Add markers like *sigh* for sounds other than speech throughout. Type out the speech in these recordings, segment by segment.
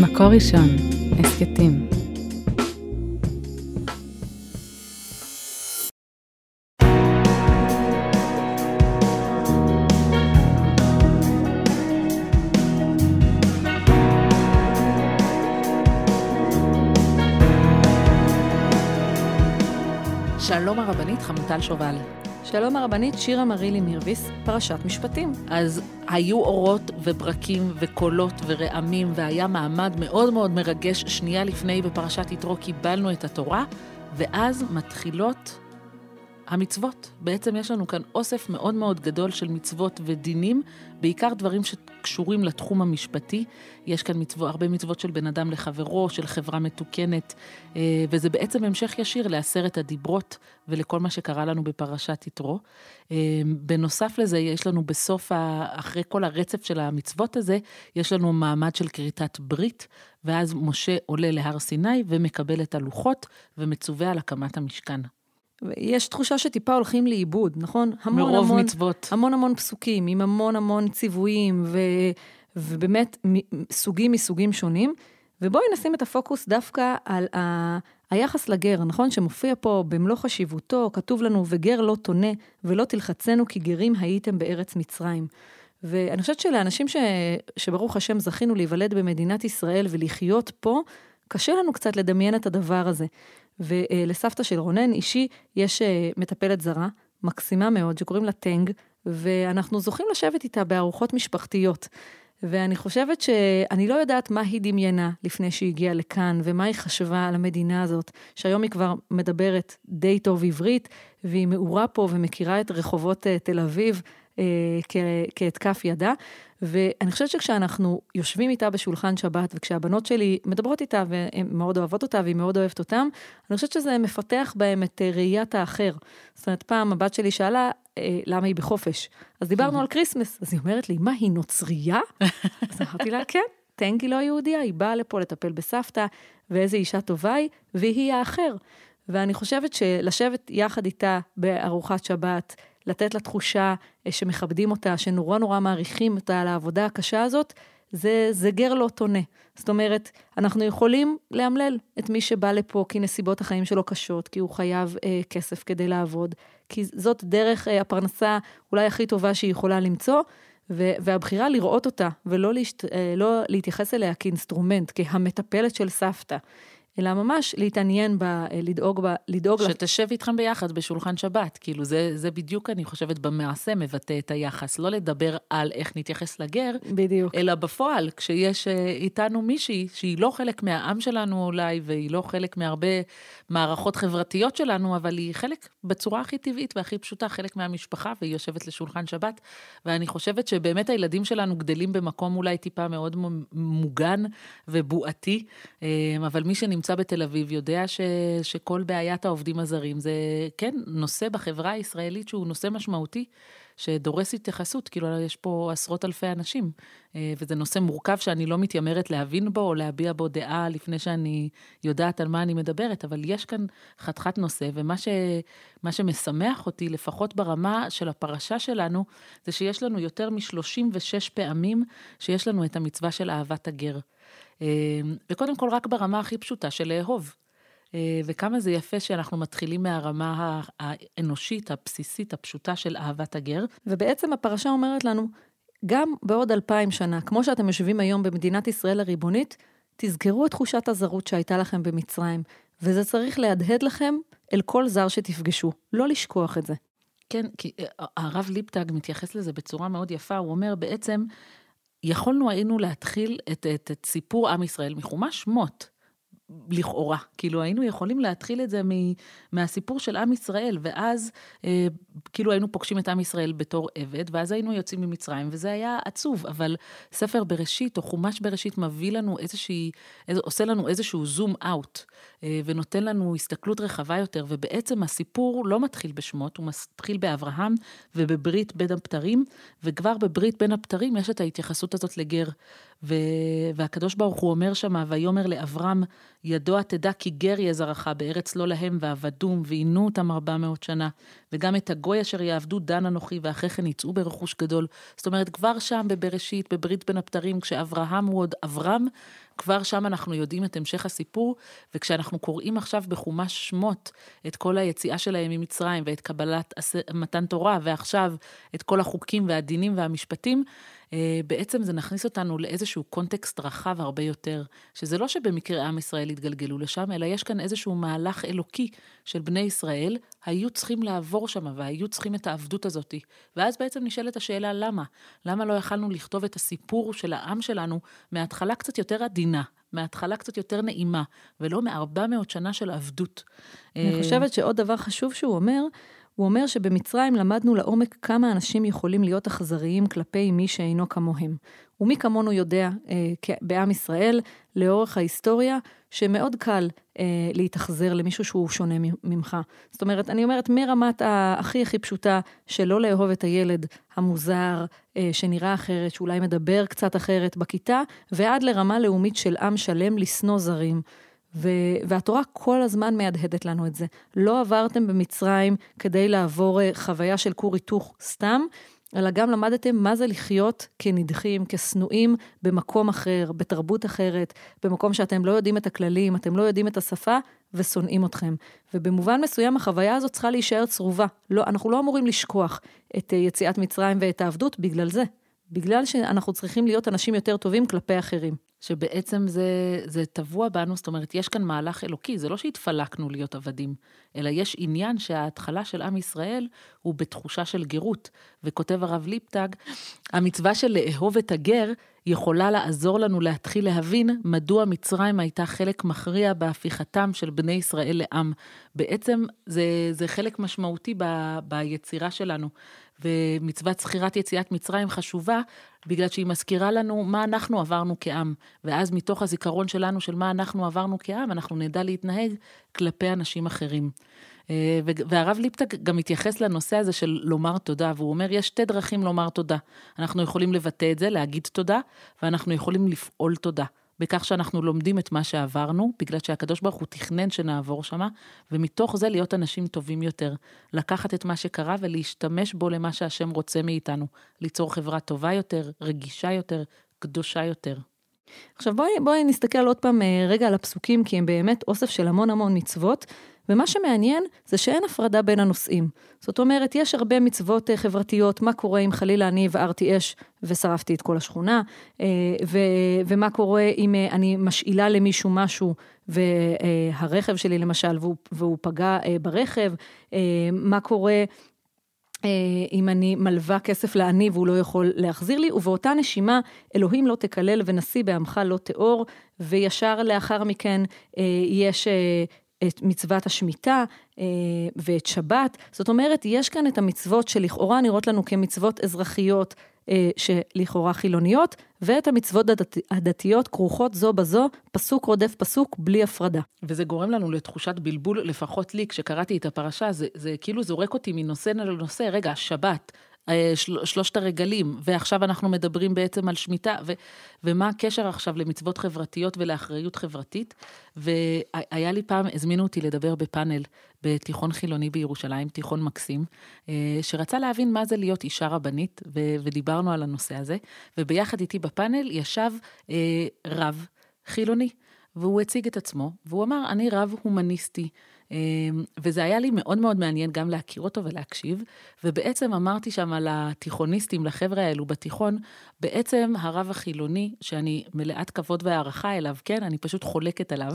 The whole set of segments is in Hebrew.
מקור ראשון, הסכתים. שלום הרבנית חמוטל שובל. שלום הרבנית שירה מרילי מירביס, פרשת משפטים. אז היו אורות וברקים וקולות ורעמים, והיה מעמד מאוד מאוד מרגש. שנייה לפני בפרשת יתרו קיבלנו את התורה, ואז מתחילות המצוות. בעצם יש לנו כאן אוסף מאוד מאוד גדול של מצוות ודינים, בעיקר דברים שקשורים לתחום המשפטי. יש כאן מצוות, הרבה מצוות של בן אדם לחברו, של חברה מתוקנת, אה, וזה בעצם המשך ישיר לעשרת הדיברות ולכל מה שקרה לנו בפרשת יתרו. אה, בנוסף לזה, יש לנו בסוף, אחרי כל הרצף של המצוות הזה, יש לנו מעמד של כריתת ברית, ואז משה עולה להר סיני ומקבל את הלוחות ומצווה על הקמת המשכן. יש תחושה שטיפה הולכים לאיבוד, נכון? המון מרוב המון, מצוות. המון המון פסוקים, עם המון המון ציוויים, ו, ובאמת סוגים מסוגים שונים. ובואי נשים את הפוקוס דווקא על ה... היחס לגר, נכון? שמופיע פה במלוא חשיבותו, כתוב לנו, וגר לא תונה, ולא תלחצנו כי גרים הייתם בארץ מצרים. ואני חושבת שלאנשים ש... שברוך השם זכינו להיוולד במדינת ישראל ולחיות פה, קשה לנו קצת לדמיין את הדבר הזה. ולסבתא של רונן, אישי, יש אה, מטפלת זרה, מקסימה מאוד, שקוראים לה טנג, ואנחנו זוכים לשבת איתה בארוחות משפחתיות. ואני חושבת שאני לא יודעת מה היא דמיינה לפני שהיא הגיעה לכאן, ומה היא חשבה על המדינה הזאת, שהיום היא כבר מדברת די טוב עברית, והיא מעורה פה ומכירה את רחובות אה, תל אביב אה, כאת כף ידה. ואני חושבת שכשאנחנו יושבים איתה בשולחן שבת, וכשהבנות שלי מדברות איתה והן מאוד אוהבות אותה והיא מאוד אוהבת אותם, אני חושבת שזה מפתח בהם את אה, ראיית האחר. זאת אומרת, פעם הבת שלי שאלה, אה, למה היא בחופש? אז דיברנו על כריסמס, אז היא אומרת לי, מה, היא נוצריה? *laughs* אז אמרתי לה, כן, טנקי לא יהודייה, היא באה לפה לטפל בסבתא, ואיזה אישה טובה היא, והיא האחר. ואני חושבת שלשבת יחד איתה בארוחת שבת, לתת לה תחושה אה, שמכבדים אותה, שנורא נורא מעריכים אותה על העבודה הקשה הזאת, זה, זה גר לא תונה. זאת אומרת, אנחנו יכולים לאמלל את מי שבא לפה כי נסיבות החיים שלו קשות, כי הוא חייב אה, כסף כדי לעבוד, כי זאת דרך אה, הפרנסה אולי הכי טובה שהיא יכולה למצוא, ו- והבחירה לראות אותה ולא להשת- אה, לא להתייחס אליה כאינסטרומנט, כהמטפלת של סבתא. אלא ממש להתעניין בה, אה, לדאוג בה, לדאוג לה. שתשב איתכם ביחד בשולחן שבת, כאילו זה, זה בדיוק, אני חושבת, במעשה מבטא את היחס. לא לדבר על איך נתייחס לגר, בדיוק. אלא בפועל, כשיש אה, איתנו מישהי שהיא לא חלק מהעם שלנו אולי, והיא לא חלק מהרבה מערכות חברתיות שלנו, אבל היא חלק בצורה הכי טבעית והכי פשוטה, חלק מהמשפחה, והיא יושבת לשולחן שבת. ואני חושבת שבאמת הילדים שלנו גדלים במקום אולי טיפה מאוד מוגן ובועתי, אה, אבל מי שנמצא... שנמצא בתל אביב יודע ש, שכל בעיית העובדים הזרים זה, כן, נושא בחברה הישראלית שהוא נושא משמעותי, שדורס התייחסות, כאילו יש פה עשרות אלפי אנשים, אה, וזה נושא מורכב שאני לא מתיימרת להבין בו או להביע בו דעה לפני שאני יודעת על מה אני מדברת, אבל יש כאן חתיכת נושא, ומה ש, שמשמח אותי, לפחות ברמה של הפרשה שלנו, זה שיש לנו יותר מ-36 פעמים שיש לנו את המצווה של אהבת הגר. אמ, וקודם כל, רק ברמה הכי פשוטה של לאהוב. אה, וכמה זה יפה שאנחנו מתחילים מהרמה האנושית, הבסיסית, הפשוטה של אהבת הגר. ובעצם הפרשה אומרת לנו, גם בעוד אלפיים שנה, כמו שאתם יושבים היום במדינת ישראל הריבונית, תזכרו את תחושת הזרות שהייתה לכם במצרים, וזה צריך להדהד לכם אל כל זר שתפגשו, לא לשכוח את זה. כן, כי אה, הרב ליפטג מתייחס לזה בצורה מאוד יפה, הוא אומר בעצם, יכולנו היינו להתחיל את, את, את סיפור עם ישראל מחומש שמות. לכאורה, כאילו היינו יכולים להתחיל את זה מ, מהסיפור של עם ישראל, ואז אה, כאילו היינו פוגשים את עם ישראל בתור עבד, ואז היינו יוצאים ממצרים, וזה היה עצוב, אבל ספר בראשית או חומש בראשית מביא לנו איזושהי, איז, עושה לנו איזשהו זום אאוט, אה, ונותן לנו הסתכלות רחבה יותר, ובעצם הסיפור לא מתחיל בשמות, הוא מתחיל באברהם ובברית בין הבתרים, וכבר בברית בין הבתרים יש את ההתייחסות הזאת לגר. ו... והקדוש ברוך הוא אומר שמה, ויאמר לאברהם, ידוע תדע כי גר יהיה זרעך בארץ לא להם ועבדום, ועינו אותם ארבע מאות שנה. וגם את הגוי אשר יעבדו דן אנוכי, ואחרי כן יצאו ברכוש גדול. זאת אומרת, כבר שם בבראשית, בברית בין הבתרים, כשאברהם הוא עוד אברהם, כבר שם אנחנו יודעים את המשך הסיפור, וכשאנחנו קוראים עכשיו בחומש שמות את כל היציאה שלהם ממצרים ואת קבלת מתן תורה, ועכשיו את כל החוקים והדינים והמשפטים, בעצם זה נכניס אותנו לאיזשהו קונטקסט רחב הרבה יותר, שזה לא שבמקרה עם ישראל התגלגלו לשם, אלא יש כאן איזשהו מהלך אלוקי של בני ישראל, היו צריכים לעבור שם והיו צריכים את העבדות הזאת. ואז בעצם נשאלת השאלה למה? למה לא יכלנו לכתוב את הסיפור של העם שלנו מההתחלה קצת יותר עדינה, מההתחלה קצת יותר נעימה, ולא מארבע מאות שנה של עבדות. אני חושבת שעוד דבר חשוב שהוא אומר, הוא אומר שבמצרים למדנו לעומק כמה אנשים יכולים להיות אכזריים כלפי מי שאינו כמוהם. ומי כמונו יודע, אה, בעם ישראל, לאורך ההיסטוריה, שמאוד קל אה, להתאכזר למישהו שהוא שונה ממך. זאת אומרת, אני אומרת, מרמת הכי הכי פשוטה, שלא לאהוב את הילד המוזר, אה, שנראה אחרת, שאולי מדבר קצת אחרת בכיתה, ועד לרמה לאומית של עם שלם לשנוא זרים. ו- והתורה כל הזמן מהדהדת לנו את זה. לא עברתם במצרים כדי לעבור אה, חוויה של כור היתוך סתם, אלא גם למדתם מה זה לחיות כנדחים, כשנואים במקום אחר, בתרבות אחרת, במקום שאתם לא יודעים את הכללים, אתם לא יודעים את השפה ושונאים אתכם. ובמובן מסוים החוויה הזאת צריכה להישאר צרובה. לא, אנחנו לא אמורים לשכוח את אה, יציאת מצרים ואת העבדות בגלל זה. בגלל שאנחנו צריכים להיות אנשים יותר טובים כלפי אחרים. שבעצם זה, זה טבוע בנו, זאת אומרת, יש כאן מהלך אלוקי, זה לא שהתפלקנו להיות עבדים, אלא יש עניין שההתחלה של עם ישראל הוא בתחושה של גרות. וכותב הרב ליפטג, המצווה של לאהוב את הגר יכולה לעזור לנו להתחיל להבין מדוע מצרים הייתה חלק מכריע בהפיכתם של בני ישראל לעם. בעצם זה, זה חלק משמעותי ב, ביצירה שלנו. ומצוות זכירת יציאת מצרים חשובה, בגלל שהיא מזכירה לנו מה אנחנו עברנו כעם. ואז מתוך הזיכרון שלנו של מה אנחנו עברנו כעם, אנחנו נדע להתנהג כלפי אנשים אחרים. אה, והרב ליפתא גם מתייחס לנושא הזה של לומר תודה, והוא אומר, יש שתי דרכים לומר תודה. אנחנו יכולים לבטא את זה, להגיד תודה, ואנחנו יכולים לפעול תודה. בכך שאנחנו לומדים את מה שעברנו, בגלל שהקדוש ברוך הוא תכנן שנעבור שמה, ומתוך זה להיות אנשים טובים יותר. לקחת את מה שקרה ולהשתמש בו למה שהשם רוצה מאיתנו. ליצור חברה טובה יותר, רגישה יותר, קדושה יותר. עכשיו בואי, בואי נסתכל עוד פעם אה, רגע על הפסוקים, כי הם באמת אוסף של המון המון מצוות, ומה שמעניין זה שאין הפרדה בין הנושאים. זאת אומרת, יש הרבה מצוות אה, חברתיות, מה קורה אם חלילה אני הבערתי אש ושרפתי את כל השכונה, אה, ו- ומה קורה אם אני משאילה למישהו משהו והרכב שלי למשל, והוא, והוא פגע ברכב, מה קורה אם אני מלווה כסף לעני והוא לא יכול להחזיר לי, ובאותה נשימה, אלוהים לא תקלל ונשיא בעמך לא תאור, וישר לאחר מכן אה, יש אה, את מצוות השמיטה ואת שבת. זאת אומרת, יש כאן את המצוות שלכאורה נראות לנו כמצוות אזרחיות, אה, שלכאורה חילוניות, ואת המצוות הדת, הדתיות כרוכות זו בזו, פסוק רודף פסוק, בלי הפרדה. וזה גורם לנו לתחושת בלבול, לפחות לי, כשקראתי את הפרשה, זה, זה כאילו זורק אותי מנושא לנושא, רגע, שבת, אה, של, שלושת הרגלים, ועכשיו אנחנו מדברים בעצם על שמיטה, ו, ומה הקשר עכשיו למצוות חברתיות ולאחריות חברתית. והיה לי פעם, הזמינו אותי לדבר בפאנל בתיכון חילוני בירושלים, תיכון מקסים, אה, שרצה להבין מה זה להיות אישה רבנית, ו, ודיברנו על הנושא הזה, וביחד איתי בפאנל ישב אה, רב חילוני, והוא הציג את עצמו, והוא אמר, אני רב הומניסטי. אמ, וזה היה לי מאוד מאוד מעניין גם להכיר אותו ולהקשיב, ובעצם אמרתי שם על התיכוניסטים, לחבר'ה האלו בתיכון, בעצם הרב החילוני, שאני מלאת כבוד והערכה אליו, כן, אני פשוט חולקת עליו,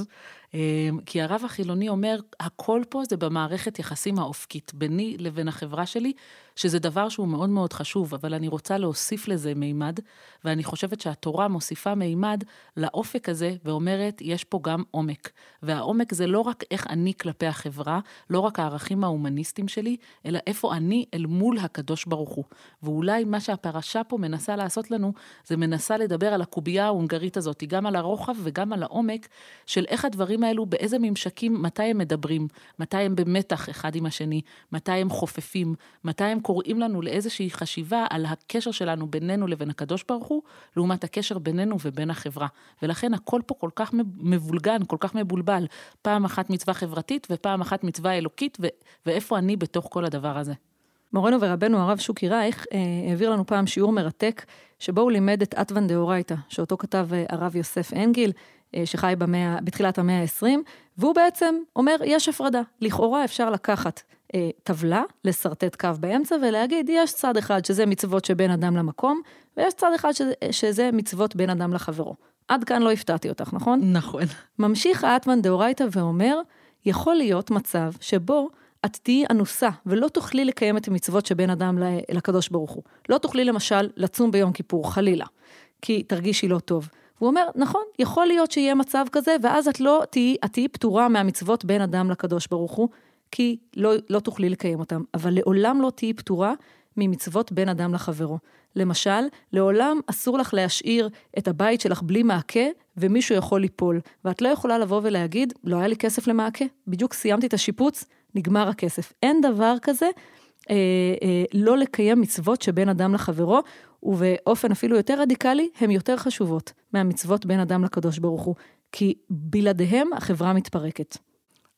אמ, כי הרב החילוני אומר, הכל פה זה במערכת יחסים האופקית, ביני לבין החברה שלי, שזה דבר שהוא מאוד מאוד חשוב, אבל אני רוצה להוסיף לזה מימד, ואני חושבת שהתורה מוסיפה מימד לאופק הזה, ואומרת, יש פה גם עומק. והעומק זה לא רק איך אני כלפי החברה, לא רק הערכים ההומניסטיים שלי, אלא איפה אני אל מול הקדוש ברוך הוא. ואולי מה שהפרשה פה מנסה לעשות לנו, זה מנסה לדבר על הקובייה ההונגרית הזאת, גם על הרוחב וגם על העומק, של איך הדברים האלו, באיזה ממשקים, מתי הם מדברים, מתי הם במתח אחד עם השני, מתי הם חופפים, מתי הם קוראים לנו לאיזושהי חשיבה על הקשר שלנו בינינו לבין הקדוש ברוך הוא, לעומת הקשר בינינו ובין החברה. ולכן הכל פה כל כך מבולגן, כל כך מבולבל. פעם אחת מצווה חברתית ופעם אחת מצווה אלוקית, ו- ואיפה אני בתוך כל הדבר הזה. מורנו ורבנו הרב שוקי רייך אה, העביר לנו פעם שיעור מרתק, שבו הוא לימד את אטוון דאורייתא, שאותו כתב אה, הרב יוסף אנגיל. אה, שחי במאה, בתחילת המאה ה-20, והוא בעצם אומר, יש הפרדה. לכאורה אפשר לקחת אה, טבלה, לשרטט קו באמצע ולהגיד, יש צד אחד שזה מצוות שבין אדם למקום, ויש צד אחד שזה, שזה מצוות בין אדם לחברו. עד כאן לא הפתעתי אותך, נכון? נכון. ממשיך האטמן דאורייתא ואומר, יכול להיות מצב שבו את תהיי אנוסה ולא תוכלי לקיים את המצוות שבין אדם לקדוש ברוך הוא. לא תוכלי למשל לצום ביום כיפור, חלילה, כי תרגישי לא טוב. והוא אומר, נכון, יכול להיות שיהיה מצב כזה, ואז את לא תהיי, את תהיי פטורה מהמצוות בין אדם לקדוש ברוך הוא, כי לא, לא תוכלי לקיים אותם, אבל לעולם לא תהיי פטורה ממצוות בין אדם לחברו. למשל, לעולם אסור לך להשאיר את הבית שלך בלי מעקה, ומישהו יכול ליפול. ואת לא יכולה לבוא ולהגיד, לא היה לי כסף למעקה, בדיוק סיימתי את השיפוץ, נגמר הכסף. אין דבר כזה אה, אה, לא לקיים מצוות שבין אדם לחברו, ובאופן אפילו יותר רדיקלי, הן יותר חשובות מהמצוות בין אדם לקדוש ברוך הוא, כי בלעדיהם החברה מתפרקת.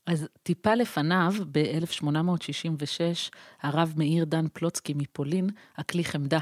אז טיפה לפניו, ב-1866, הרב מאיר דן פלוצקי מפולין, הכלי חמדה.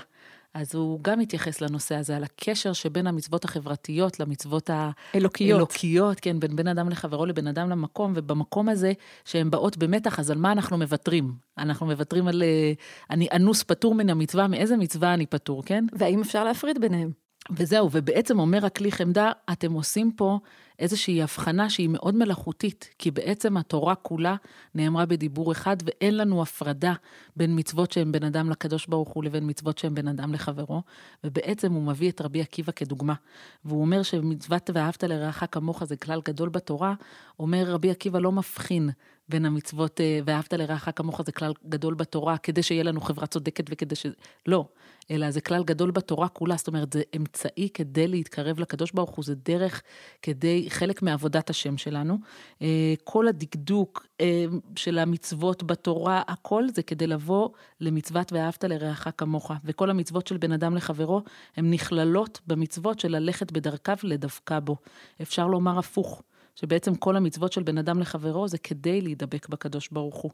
אז הוא גם התייחס לנושא הזה, על הקשר שבין המצוות החברתיות למצוות האלוקיות. האלוקיות, כן, בין בן אדם לחברו לבין אדם למקום, ובמקום הזה שהן באות במתח, אז על מה אנחנו מוותרים? אנחנו מוותרים על... אה, אני אנוס פטור מן המצווה, מאיזה מצווה אני פטור, כן? והאם אפשר להפריד ביניהם? וזהו, ובעצם אומר הכלי חמדה, אתם עושים פה איזושהי הבחנה שהיא מאוד מלאכותית, כי בעצם התורה כולה נאמרה בדיבור אחד, ואין לנו הפרדה בין מצוות שהן בין אדם לקדוש ברוך הוא לבין מצוות שהן בין אדם לחברו, ובעצם הוא מביא את רבי עקיבא כדוגמה. והוא אומר שמצוות ואהבת לרעך כמוך זה כלל גדול בתורה, אומר רבי עקיבא לא מבחין בין המצוות אה, ואהבת לרעך כמוך זה כלל גדול בתורה, כדי שיהיה לנו חברה צודקת וכדי ש... לא, אלא זה כלל גדול בתורה כולה, זאת אומרת, זה אמצעי כדי להתקרב לקדוש ברוך הוא, זה דרך כדי, חלק מעבודת השם שלנו. אה, כל הדקדוק אה, של המצוות בתורה, הכל זה כדי לבוא למצוות ואהבת לרעך כמוך. וכל המצוות של בן אדם לחברו, הן נכללות במצוות של ללכת בדרכיו לדווקא בו. אפשר לומר הפוך. שבעצם כל המצוות של בן אדם לחברו זה כדי להידבק בקדוש ברוך הוא.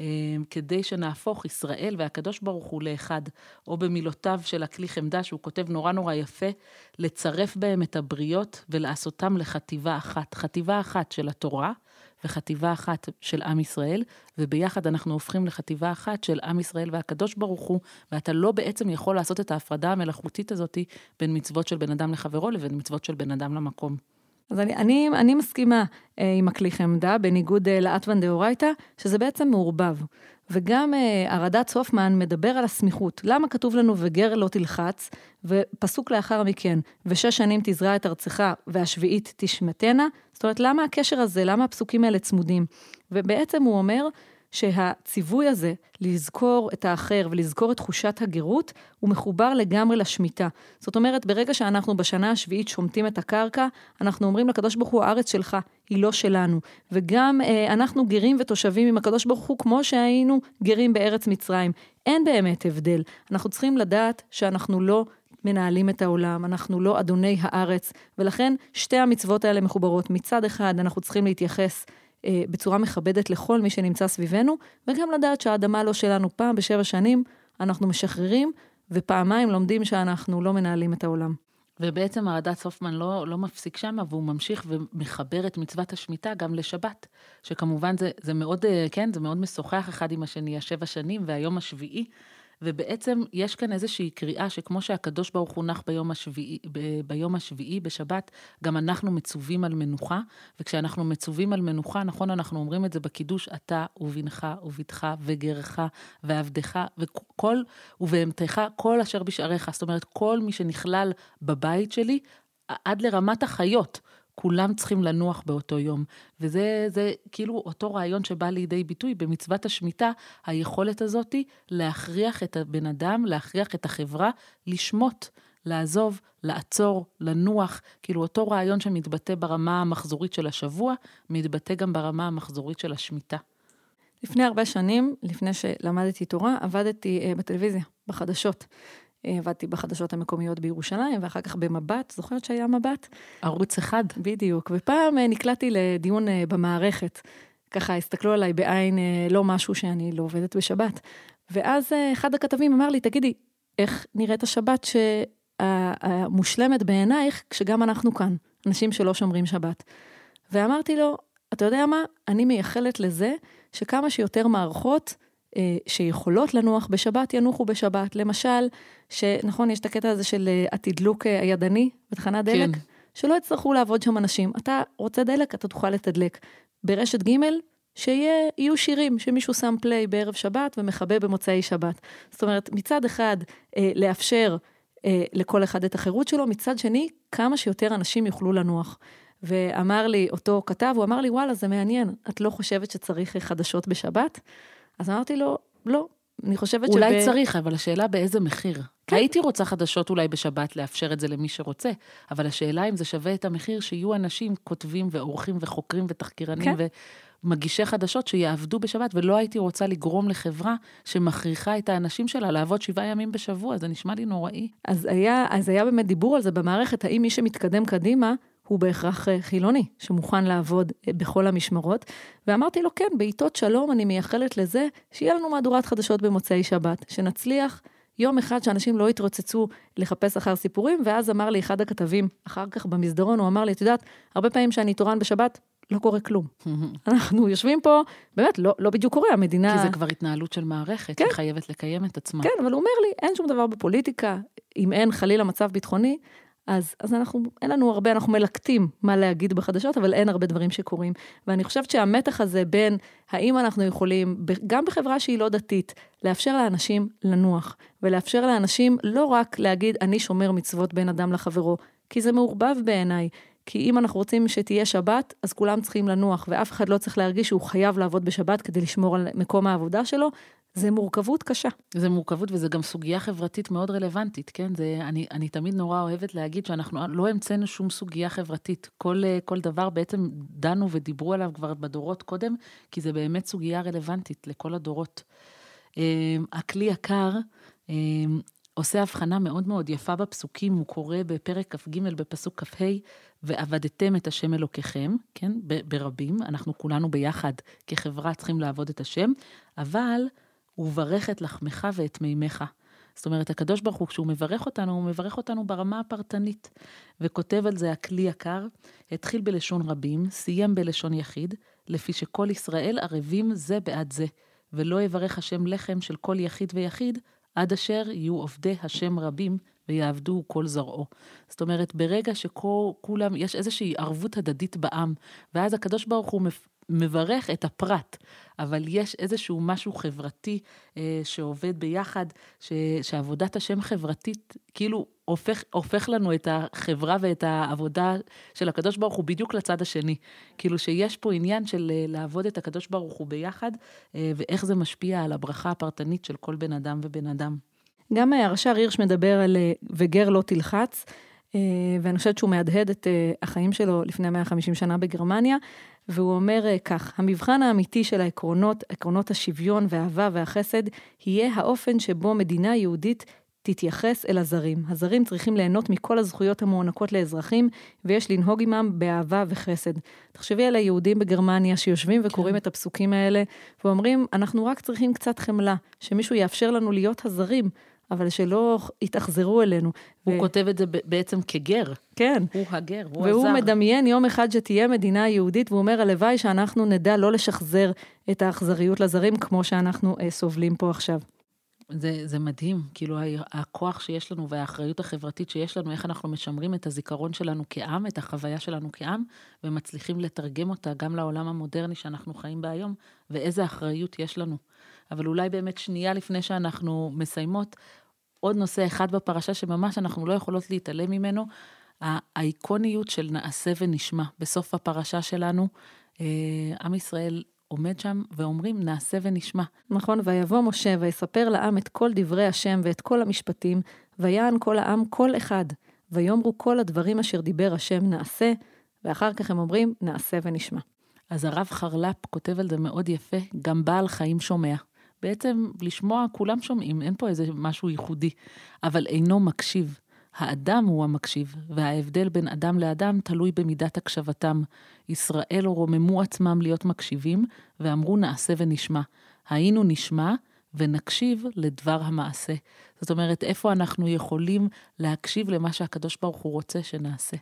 אה, כדי שנהפוך ישראל והקדוש ברוך הוא לאחד, או במילותיו של הכלי חמדה, שהוא כותב נורא נורא יפה, לצרף בהם את הבריות ולעשותם לחטיבה אחת. חטיבה אחת של התורה. וחטיבה אחת של עם ישראל, וביחד אנחנו הופכים לחטיבה אחת של עם ישראל והקדוש ברוך הוא, ואתה לא בעצם יכול לעשות את ההפרדה המלאכותית הזאת בין מצוות של בן אדם לחברו לבין מצוות של בן אדם למקום. אז אני, אני, אני מסכימה אה, עם הכלי חמדה, בניגוד אה, לאטוון דאורייתא, שזה בעצם מעורבב. וגם אה, הרד"צ הופמן מדבר על הסמיכות. למה כתוב לנו וגר לא תלחץ, ופסוק לאחר מכן, ושש שנים תזרע את ארצך, והשביעית תשמטנה? זאת אומרת, למה הקשר הזה, למה הפסוקים האלה צמודים? ובעצם הוא אומר, שהציווי הזה לזכור את האחר ולזכור את תחושת הגרות, הוא מחובר לגמרי לשמיטה. זאת אומרת, ברגע שאנחנו בשנה השביעית שומטים את הקרקע, אנחנו אומרים לקדוש ברוך הוא, הארץ שלך, היא לא שלנו. וגם אה, אנחנו גרים ותושבים עם הקדוש ברוך הוא כמו שהיינו גרים בארץ מצרים. אין באמת הבדל. אנחנו צריכים לדעת שאנחנו לא מנהלים את העולם, אנחנו לא אדוני הארץ, ולכן שתי המצוות האלה מחוברות. מצד אחד, אנחנו צריכים להתייחס אה, בצורה מכבדת לכל מי שנמצא סביבנו, וגם לדעת שהאדמה לא שלנו. פעם בשבע שנים אנחנו משחררים, ופעמיים לומדים שאנחנו לא מנהלים את העולם. ובעצם הרד"צ הופמן לא, לא מפסיק שם, והוא ממשיך ומחבר את מצוות השמיטה גם לשבת, שכמובן זה, זה מאוד, אה, כן, זה מאוד משוחח אחד עם השני, השבע שנים והיום השביעי. ובעצם יש כאן איזושהי קריאה שכמו שהקדוש ברוך הוא נח ביום השביעי, ב, ביום השביעי בשבת, גם אנחנו מצווים על מנוחה, וכשאנחנו מצווים על מנוחה, נכון, אנחנו אומרים את זה בקידוש, אתה ובנך ובתך וגרך ועבדך וכל, ובהמתך, כל אשר בשעריך. זאת אומרת, כל מי שנכלל בבית שלי, עד לרמת החיות. כולם צריכים לנוח באותו יום. וזה זה כאילו אותו רעיון שבא לידי ביטוי במצוות השמיטה, היכולת הזאתי להכריח את הבן אדם, להכריח את החברה, לשמוט. לעזוב, לעצור, לנוח, כאילו אותו רעיון שמתבטא ברמה המחזורית של השבוע, מתבטא גם ברמה המחזורית של השמיטה. לפני הרבה שנים, לפני שלמדתי תורה, עבדתי אה, בטלוויזיה, בחדשות. אה, עבדתי בחדשות המקומיות בירושלים, ואחר כך במבט, זוכרת שהיה מבט? ערוץ אחד. בדיוק, ופעם אה, נקלעתי לדיון אה, במערכת. ככה הסתכלו עליי בעין לא משהו שאני לא עובדת בשבת. ואז אחד הכתבים אמר לי, תגידי, איך נראית השבת שהמושלמת בעינייך כשגם אנחנו כאן? אנשים שלא שומרים שבת. ואמרתי לו, אתה יודע מה, אני מייחלת לזה שכמה שיותר מערכות שיכולות לנוח בשבת, ינוחו בשבת. למשל, שנכון, יש את הקטע הזה של אה, התדלוק אה, הידני בתחנת דלק, כן. שלא יצטרכו לעבוד שם אנשים. אתה רוצה דלק, אתה תוכל לתדלק. ברשת ג' שיהיו שירים, שמישהו שם פליי בערב שבת ומכבה במוצאי שבת. זאת אומרת, מצד אחד, אה, לאפשר אה, לכל אחד את החירות שלו, מצד שני, כמה שיותר אנשים יוכלו לנוח. ואמר לי אותו כתב, הוא אמר לי, וואלה, זה מעניין, את לא חושבת שצריך חדשות בשבת? אז אמרתי לו, לא, אני חושבת אולי שב... אולי צריך, אבל השאלה באיזה מחיר. כן. הייתי רוצה חדשות אולי בשבת, לאפשר את זה למי שרוצה, אבל השאלה אם זה שווה את המחיר שיהיו אנשים כותבים ועורכים וחוקרים ותחקירנים כן. ומגישי חדשות שיעבדו בשבת, ולא הייתי רוצה לגרום לחברה שמכריחה את האנשים שלה לעבוד שבעה ימים בשבוע, זה נשמע לי נוראי. אז היה, אז היה באמת דיבור על זה במערכת, האם מי שמתקדם קדימה, הוא בהכרח אה, חילוני, שמוכן לעבוד אה, בכל המשמרות. ואמרתי לו, כן, בעיתות שלום אני מייחלת לזה שיהיה לנו מהדורת חדשות במוצאי שבת, שנצליח יום אחד שאנשים לא יתרוצצו לחפש אחר סיפורים, ואז אמר לי אחד הכתבים, אחר כך במסדרון, הוא אמר לי, את יודעת, הרבה פעמים שאני תורן בשבת, לא קורה כלום. *laughs* אנחנו יושבים פה, באמת, לא, לא בדיוק קורה, המדינה... כי זה כבר התנהלות של מערכת, כן. שחייבת לקיים את עצמה. כן, אבל הוא אומר לי, אין שום דבר בפוליטיקה, אם אין חלילה מצב ביטחוני, אז, אז אנחנו, אין לנו הרבה, אנחנו מלקטים מה להגיד בחדשות, אבל אין הרבה דברים שקורים. ואני חושבת שהמתח הזה בין האם אנחנו יכולים, גם בחברה שהיא לא דתית, לאפשר לאנשים לנוח, ולאפשר לאנשים לא רק להגיד, אני שומר מצוות בין אדם לחברו, כי זה מעורבב בעיניי. כי אם אנחנו רוצים שתהיה שבת, אז כולם צריכים לנוח, ואף אחד לא צריך להרגיש שהוא חייב לעבוד בשבת כדי לשמור על מקום העבודה שלו, זה מורכבות קשה. זה מורכבות וזה גם סוגיה חברתית מאוד רלוונטית, כן? זה, אני, אני תמיד נורא אוהבת להגיד שאנחנו לא המצאנו שום סוגיה חברתית. כל, כל דבר בעצם דנו ודיברו עליו כבר בדורות קודם, כי זה באמת סוגיה רלוונטית לכל הדורות. אמ, הכלי יקר אמ, עושה הבחנה מאוד מאוד יפה בפסוקים, הוא קורא בפרק כ"ג בפסוק כ"ה, ועבדתם את השם אלוקיכם, כן, ברבים, אנחנו כולנו ביחד כחברה צריכים לעבוד את השם, אבל וברך את לחמך ואת מימיך. זאת אומרת, הקדוש ברוך הוא, כשהוא מברך אותנו, הוא מברך אותנו ברמה הפרטנית. וכותב על זה הכלי יקר, התחיל בלשון רבים, סיים בלשון יחיד, לפי שכל ישראל ערבים זה בעד זה, ולא יברך השם לחם של כל יחיד ויחיד, עד אשר יהיו עובדי השם רבים ויעבדו כל זרעו. זאת אומרת, ברגע שכולם, יש איזושהי ערבות הדדית בעם, ואז הקדוש ברוך הוא מברך את הפרט, אבל יש איזשהו משהו חברתי אה, שעובד ביחד, ש, שעבודת השם חברתית, כאילו הופך, הופך לנו את החברה ואת העבודה של הקדוש ברוך הוא בדיוק לצד השני. כאילו שיש פה עניין של אה, לעבוד את הקדוש ברוך הוא ביחד, אה, ואיך זה משפיע על הברכה הפרטנית של כל בן אדם ובן אדם. גם אה, הרש"ר הירש מדבר על אה, וגר לא תלחץ. ואני חושבת שהוא מהדהד את החיים שלו לפני 150 שנה בגרמניה, והוא אומר כך, המבחן האמיתי של העקרונות, עקרונות השוויון והאהבה והחסד, יהיה האופן שבו מדינה יהודית תתייחס אל הזרים. הזרים צריכים ליהנות מכל הזכויות המוענקות לאזרחים, ויש לנהוג עמם באהבה וחסד. תחשבי על היהודים בגרמניה שיושבים וקוראים כן. את הפסוקים האלה, ואומרים, אנחנו רק צריכים קצת חמלה, שמישהו יאפשר לנו להיות הזרים. אבל שלא יתאכזרו אלינו. הוא ו... כותב את זה בעצם כגר. כן. הוא הגר, הוא והוא הזר. והוא מדמיין יום אחד שתהיה מדינה יהודית, והוא אומר, הלוואי שאנחנו נדע לא לשחזר את האכזריות לזרים כמו שאנחנו אה, סובלים פה עכשיו. זה, זה מדהים, כאילו הכוח שיש לנו והאחריות החברתית שיש לנו, איך אנחנו משמרים את הזיכרון שלנו כעם, את החוויה שלנו כעם, ומצליחים לתרגם אותה גם לעולם המודרני שאנחנו חיים בה היום, ואיזה אחריות יש לנו. אבל אולי באמת שנייה לפני שאנחנו מסיימות, עוד נושא אחד בפרשה שממש אנחנו לא יכולות להתעלם ממנו, האיקוניות של נעשה ונשמע. בסוף הפרשה שלנו, אה, עם ישראל עומד שם ואומרים, נעשה ונשמע. נכון, ויבוא משה ויספר לעם את כל דברי השם ואת כל המשפטים, ויען כל העם כל אחד, ויאמרו כל הדברים אשר דיבר השם נעשה, ואחר כך הם אומרים, נעשה ונשמע. אז הרב חרל"פ כותב על זה מאוד יפה, גם בעל חיים שומע. בעצם לשמוע, כולם שומעים, אין פה איזה משהו ייחודי, אבל אינו מקשיב. האדם הוא המקשיב, וההבדל בין אדם לאדם תלוי במידת הקשבתם. ישראל רוממו עצמם להיות מקשיבים, ואמרו נעשה ונשמע. היינו נשמע ונקשיב לדבר המעשה. זאת אומרת, איפה אנחנו יכולים להקשיב למה שהקדוש ברוך הוא רוצה שנעשה.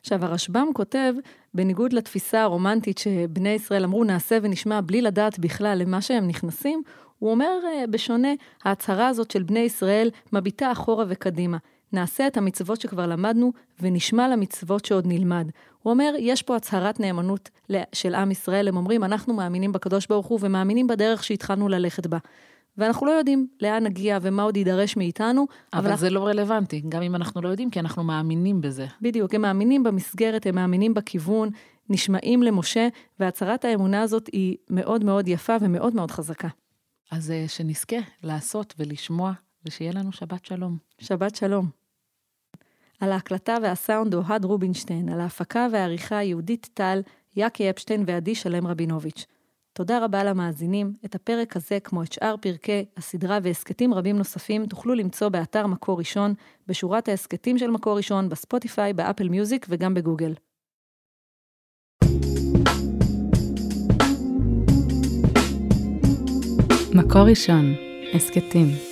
עכשיו, הרשב"ם כותב, בניגוד לתפיסה הרומנטית שבני ישראל אמרו נעשה ונשמע בלי לדעת בכלל למה שהם נכנסים, הוא אומר, אה, בשונה, ההצהרה הזאת של בני ישראל מביטה אחורה וקדימה. נעשה את המצוות שכבר למדנו ונשמע למצוות שעוד נלמד. הוא אומר, יש פה הצהרת נאמנות של עם ישראל, הם אומרים, אנחנו מאמינים בקדוש ברוך הוא ומאמינים בדרך שהתחלנו ללכת בה. ואנחנו לא יודעים לאן נגיע ומה עוד יידרש מאיתנו. אבל, אבל זה לא רלוונטי, גם אם אנחנו לא יודעים, כי אנחנו מאמינים בזה. בדיוק, הם מאמינים במסגרת, הם מאמינים בכיוון, נשמעים למשה, והצהרת האמונה הזאת היא מאוד מאוד יפה ומאוד מאוד חזקה. אז אה, שנזכה לעשות ולשמוע, ושיהיה לנו שבת שלום. שבת שלום. על ההקלטה והסאונד אוהד רובינשטיין, על ההפקה והעריכה יהודית טל, יאקי אפשטיין ועדי שלם רבינוביץ'. תודה רבה למאזינים. את הפרק הזה, כמו את שאר פרקי הסדרה והסכתים רבים נוספים, תוכלו למצוא באתר מקור ראשון, בשורת ההסכתים של מקור ראשון, בספוטיפיי, באפל מיוזיק וגם בגוגל. מקור ראשון, הסכתים.